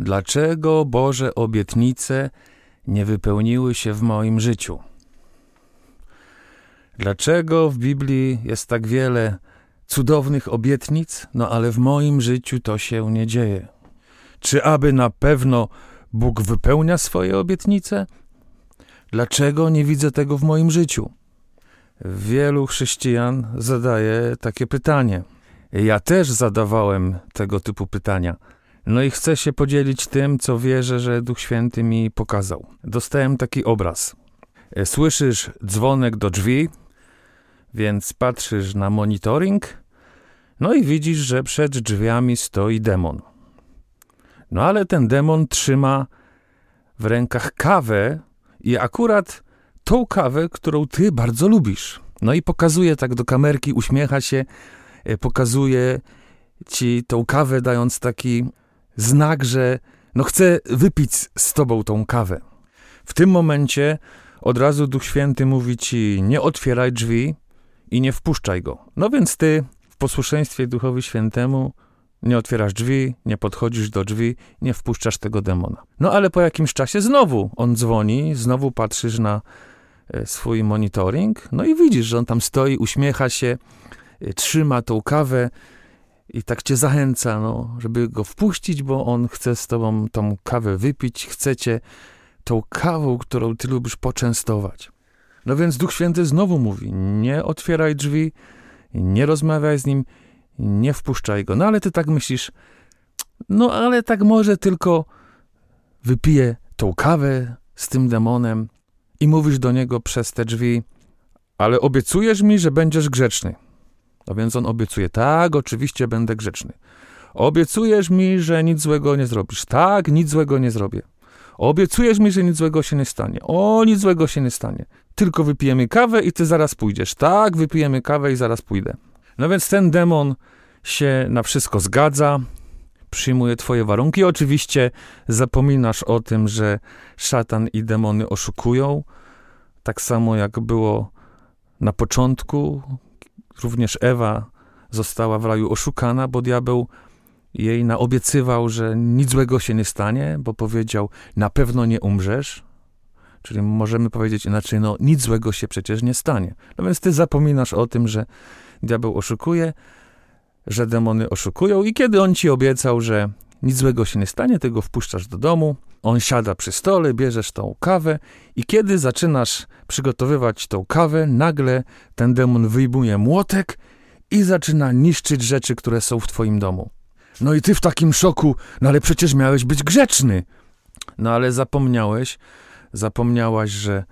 Dlaczego Boże obietnice nie wypełniły się w moim życiu? Dlaczego w Biblii jest tak wiele cudownych obietnic, no ale w moim życiu to się nie dzieje? Czy aby na pewno Bóg wypełnia swoje obietnice? Dlaczego nie widzę tego w moim życiu? Wielu chrześcijan zadaje takie pytanie. Ja też zadawałem tego typu pytania. No i chcę się podzielić tym, co wierzę, że Duch Święty mi pokazał. Dostałem taki obraz. Słyszysz dzwonek do drzwi, więc patrzysz na monitoring, no i widzisz, że przed drzwiami stoi demon. No ale ten demon trzyma w rękach kawę i akurat tą kawę, którą ty bardzo lubisz. No i pokazuje tak do kamerki, uśmiecha się, e, pokazuje ci tą kawę, dając taki znak, że no chce wypić z tobą tą kawę. W tym momencie od razu Duch Święty mówi ci: nie otwieraj drzwi i nie wpuszczaj go. No więc ty w posłuszeństwie Duchowi Świętemu nie otwierasz drzwi, nie podchodzisz do drzwi, nie wpuszczasz tego demona. No ale po jakimś czasie znowu on dzwoni, znowu patrzysz na e, swój monitoring, no i widzisz, że on tam stoi, uśmiecha się, e, trzyma tą kawę i tak cię zachęca, no, żeby go wpuścić, bo on chce z tobą tą kawę wypić, chcecie tą kawą, którą ty lubisz, poczęstować. No więc Duch Święty znowu mówi: nie otwieraj drzwi, nie rozmawiaj z nim, nie wpuszczaj go. No ale ty tak myślisz, no ale tak może tylko wypiję tą kawę z tym demonem i mówisz do niego przez te drzwi, ale obiecujesz mi, że będziesz grzeczny. No więc on obiecuje, tak, oczywiście będę grzeczny. Obiecujesz mi, że nic złego nie zrobisz. Tak, nic złego nie zrobię. Obiecujesz mi, że nic złego się nie stanie. O, nic złego się nie stanie. Tylko wypijemy kawę i ty zaraz pójdziesz. Tak, wypijemy kawę i zaraz pójdę. No więc ten demon się na wszystko zgadza, przyjmuje twoje warunki. Oczywiście zapominasz o tym, że szatan i demony oszukują. Tak samo jak było na początku, również Ewa została w raju oszukana, bo diabeł jej naobiecywał, że nic złego się nie stanie, bo powiedział, na pewno nie umrzesz. Czyli możemy powiedzieć inaczej, no nic złego się przecież nie stanie. No więc ty zapominasz o tym, że diabeł oszukuje, że demony oszukują i kiedy on ci obiecał, że nic złego się nie stanie, ty go wpuszczasz do domu, on siada przy stole, bierzesz tą kawę i kiedy zaczynasz przygotowywać tą kawę, nagle ten demon wyjmuje młotek i zaczyna niszczyć rzeczy, które są w twoim domu. No i ty w takim szoku, no ale przecież miałeś być grzeczny. No ale zapomniałeś, zapomniałaś, że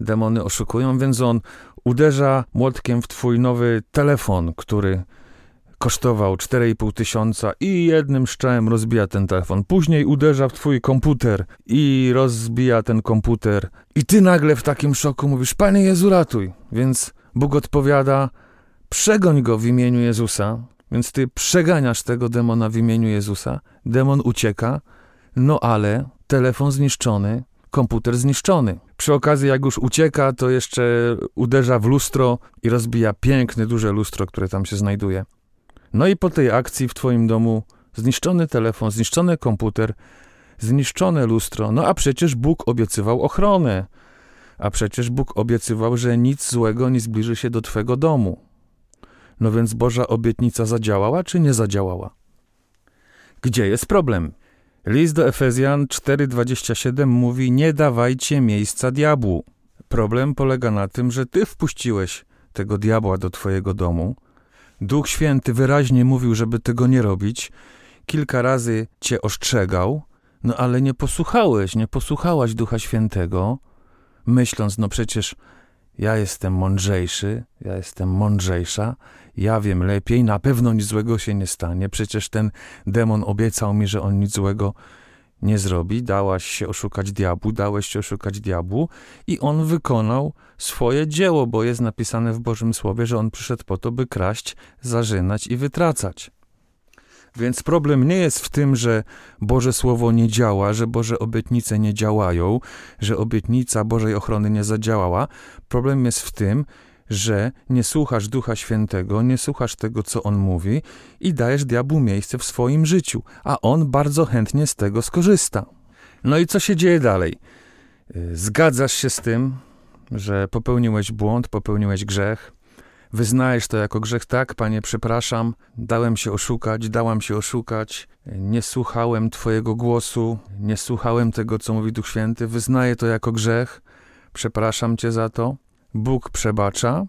demony oszukują, więc on uderza młotkiem w twój nowy telefon, który kosztował 4,5 tysiąca i jednym szczałem rozbija ten telefon. Później uderza w twój komputer i rozbija ten komputer. I ty nagle w takim szoku mówisz, Panie Jezu, ratuj. Więc Bóg odpowiada, przegoń go w imieniu Jezusa. Więc ty przeganiasz tego demona w imieniu Jezusa. Demon ucieka, no ale telefon zniszczony, komputer zniszczony. Przy okazji, jak już ucieka, to jeszcze uderza w lustro i rozbija piękne, duże lustro, które tam się znajduje. No i po tej akcji w twoim domu zniszczony telefon, zniszczony komputer, zniszczone lustro. No a przecież Bóg obiecywał ochronę. A przecież Bóg obiecywał, że nic złego nie zbliży się do twego domu. No więc Boża obietnica zadziałała czy nie zadziałała? Gdzie jest problem? List do Efezjan 4:27 mówi: Nie dawajcie miejsca diabłu. Problem polega na tym, że ty wpuściłeś tego diabła do twojego domu. Duch Święty wyraźnie mówił, żeby tego nie robić. Kilka razy cię ostrzegał, no ale nie posłuchałeś, nie posłuchałaś Ducha Świętego, myśląc, no przecież ja jestem mądrzejszy, ja jestem mądrzejsza, ja wiem lepiej, na pewno nic złego się nie stanie. Przecież ten demon obiecał mi, że on nic złego nie zrobi. Dałaś się oszukać diabłu, dałeś się oszukać diabłu i on wykonał swoje dzieło, bo jest napisane w Bożym Słowie, że on przyszedł po to, by kraść, zarzynać i wytracać. Więc problem nie jest w tym, że Boże Słowo nie działa, że Boże obietnice nie działają, że obietnica Bożej ochrony nie zadziałała. Problem jest w tym, że nie słuchasz Ducha Świętego, nie słuchasz tego, co On mówi i dajesz diabłu miejsce w swoim życiu, a on bardzo chętnie z tego skorzysta. No i co się dzieje dalej? Y, zgadzasz się z tym, że popełniłeś błąd, popełniłeś grzech, wyznajesz to jako grzech, tak, panie, przepraszam, dałem się oszukać, dałam się oszukać, nie słuchałem Twojego głosu, nie słuchałem tego, co mówi Duch Święty, wyznaję to jako grzech, przepraszam Cię za to. Bóg przebacza.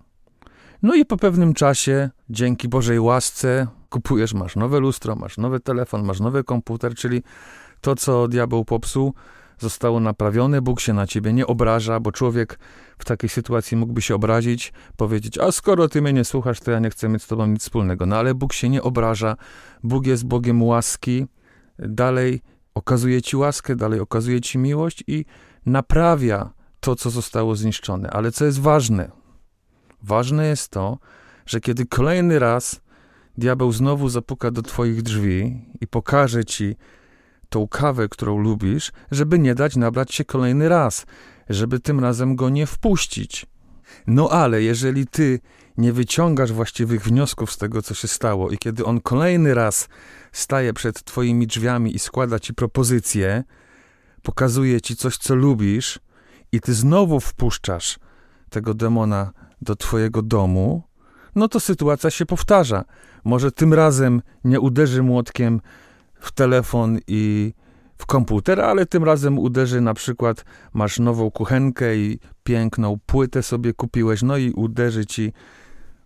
No i po pewnym czasie, dzięki Bożej łasce, kupujesz, masz nowe lustro, masz nowy telefon, masz nowy komputer, czyli to, co diabeł popsuł, zostało naprawione, Bóg się na ciebie nie obraża, bo człowiek w takiej sytuacji mógłby się obrazić, powiedzieć, a skoro ty mnie nie słuchasz, to ja nie chcę mieć z tobą nic wspólnego. No ale Bóg się nie obraża, Bóg jest Bogiem łaski, dalej okazuje ci łaskę, dalej okazuje ci miłość i naprawia to, co zostało zniszczone. Ale co jest ważne? Ważne jest to, że kiedy kolejny raz diabeł znowu zapuka do twoich drzwi i pokaże ci tą kawę, którą lubisz, żeby nie dać nabrać się kolejny raz, żeby tym razem go nie wpuścić. No ale jeżeli ty nie wyciągasz właściwych wniosków z tego, co się stało, i kiedy on kolejny raz staje przed twoimi drzwiami i składa ci propozycję, pokazuje ci coś, co lubisz, i ty znowu wpuszczasz tego demona do twojego domu, no to sytuacja się powtarza. Może tym razem nie uderzy młotkiem w telefon i w komputer, ale tym razem uderzy na przykład, masz nową kuchenkę i piękną płytę sobie kupiłeś, no i uderzy ci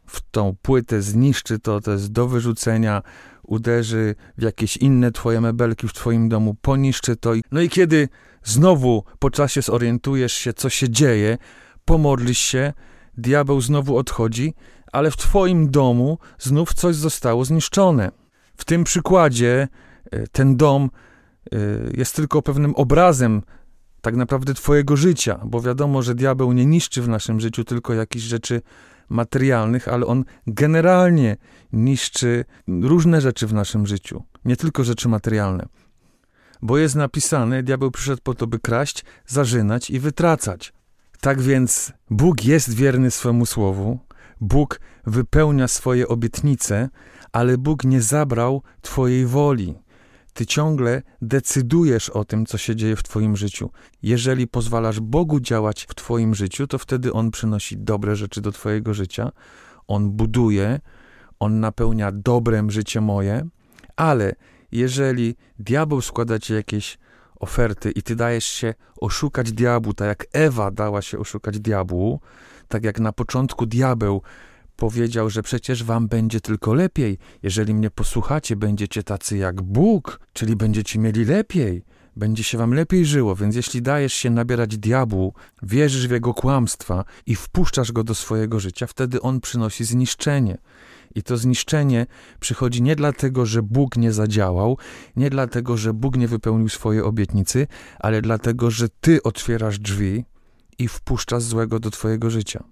w tą płytę, zniszczy to, to jest do wyrzucenia, uderzy w jakieś inne twoje mebelki w twoim domu, poniszczy to. No i kiedy znowu po czasie zorientujesz się, co się dzieje, pomodlisz się, diabeł znowu odchodzi, ale w twoim domu znów coś zostało zniszczone. W tym przykładzie e, ten dom e, jest tylko pewnym obrazem tak naprawdę twojego życia, bo wiadomo, że diabeł nie niszczy w naszym życiu tylko jakichś rzeczy materialnych, ale on generalnie niszczy różne rzeczy w naszym życiu, nie tylko rzeczy materialne. Bo jest napisane, diabeł przyszedł po to, by kraść, zarzynać i wytracać. Tak więc Bóg jest wierny swemu słowu, Bóg wypełnia swoje obietnice, ale Bóg nie zabrał Twojej woli. Ty ciągle decydujesz o tym, co się dzieje w Twoim życiu. Jeżeli pozwalasz Bogu działać w Twoim życiu, to wtedy On przynosi dobre rzeczy do Twojego życia, On buduje, On napełnia dobrem życie moje, ale jeżeli diabeł składa Ci jakieś oferty i Ty dajesz się oszukać diabłu, tak jak Ewa dała się oszukać diabłu, tak jak na początku diabeł powiedział, że przecież wam będzie tylko lepiej, jeżeli mnie posłuchacie, będziecie tacy jak Bóg, czyli będziecie mieli lepiej, będzie się wam lepiej żyło. Więc jeśli dajesz się nabierać diabłu, wierzysz w jego kłamstwa i wpuszczasz go do swojego życia, wtedy on przynosi zniszczenie. I to zniszczenie przychodzi nie dlatego, że Bóg nie zadziałał, nie dlatego, że Bóg nie wypełnił swojej obietnicy, ale dlatego, że ty otwierasz drzwi i wpuszczasz złego do twojego życia.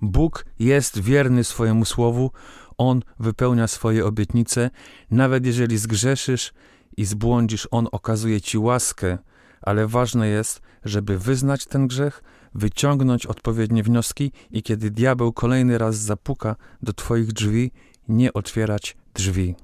Bóg jest wierny swojemu słowu, On wypełnia swoje obietnice, nawet jeżeli zgrzeszysz i zbłądzisz, On okazuje ci łaskę, ale ważne jest, żeby wyznać ten grzech, wyciągnąć odpowiednie wnioski i kiedy diabeł kolejny raz zapuka do Twoich drzwi, nie otwierać drzwi.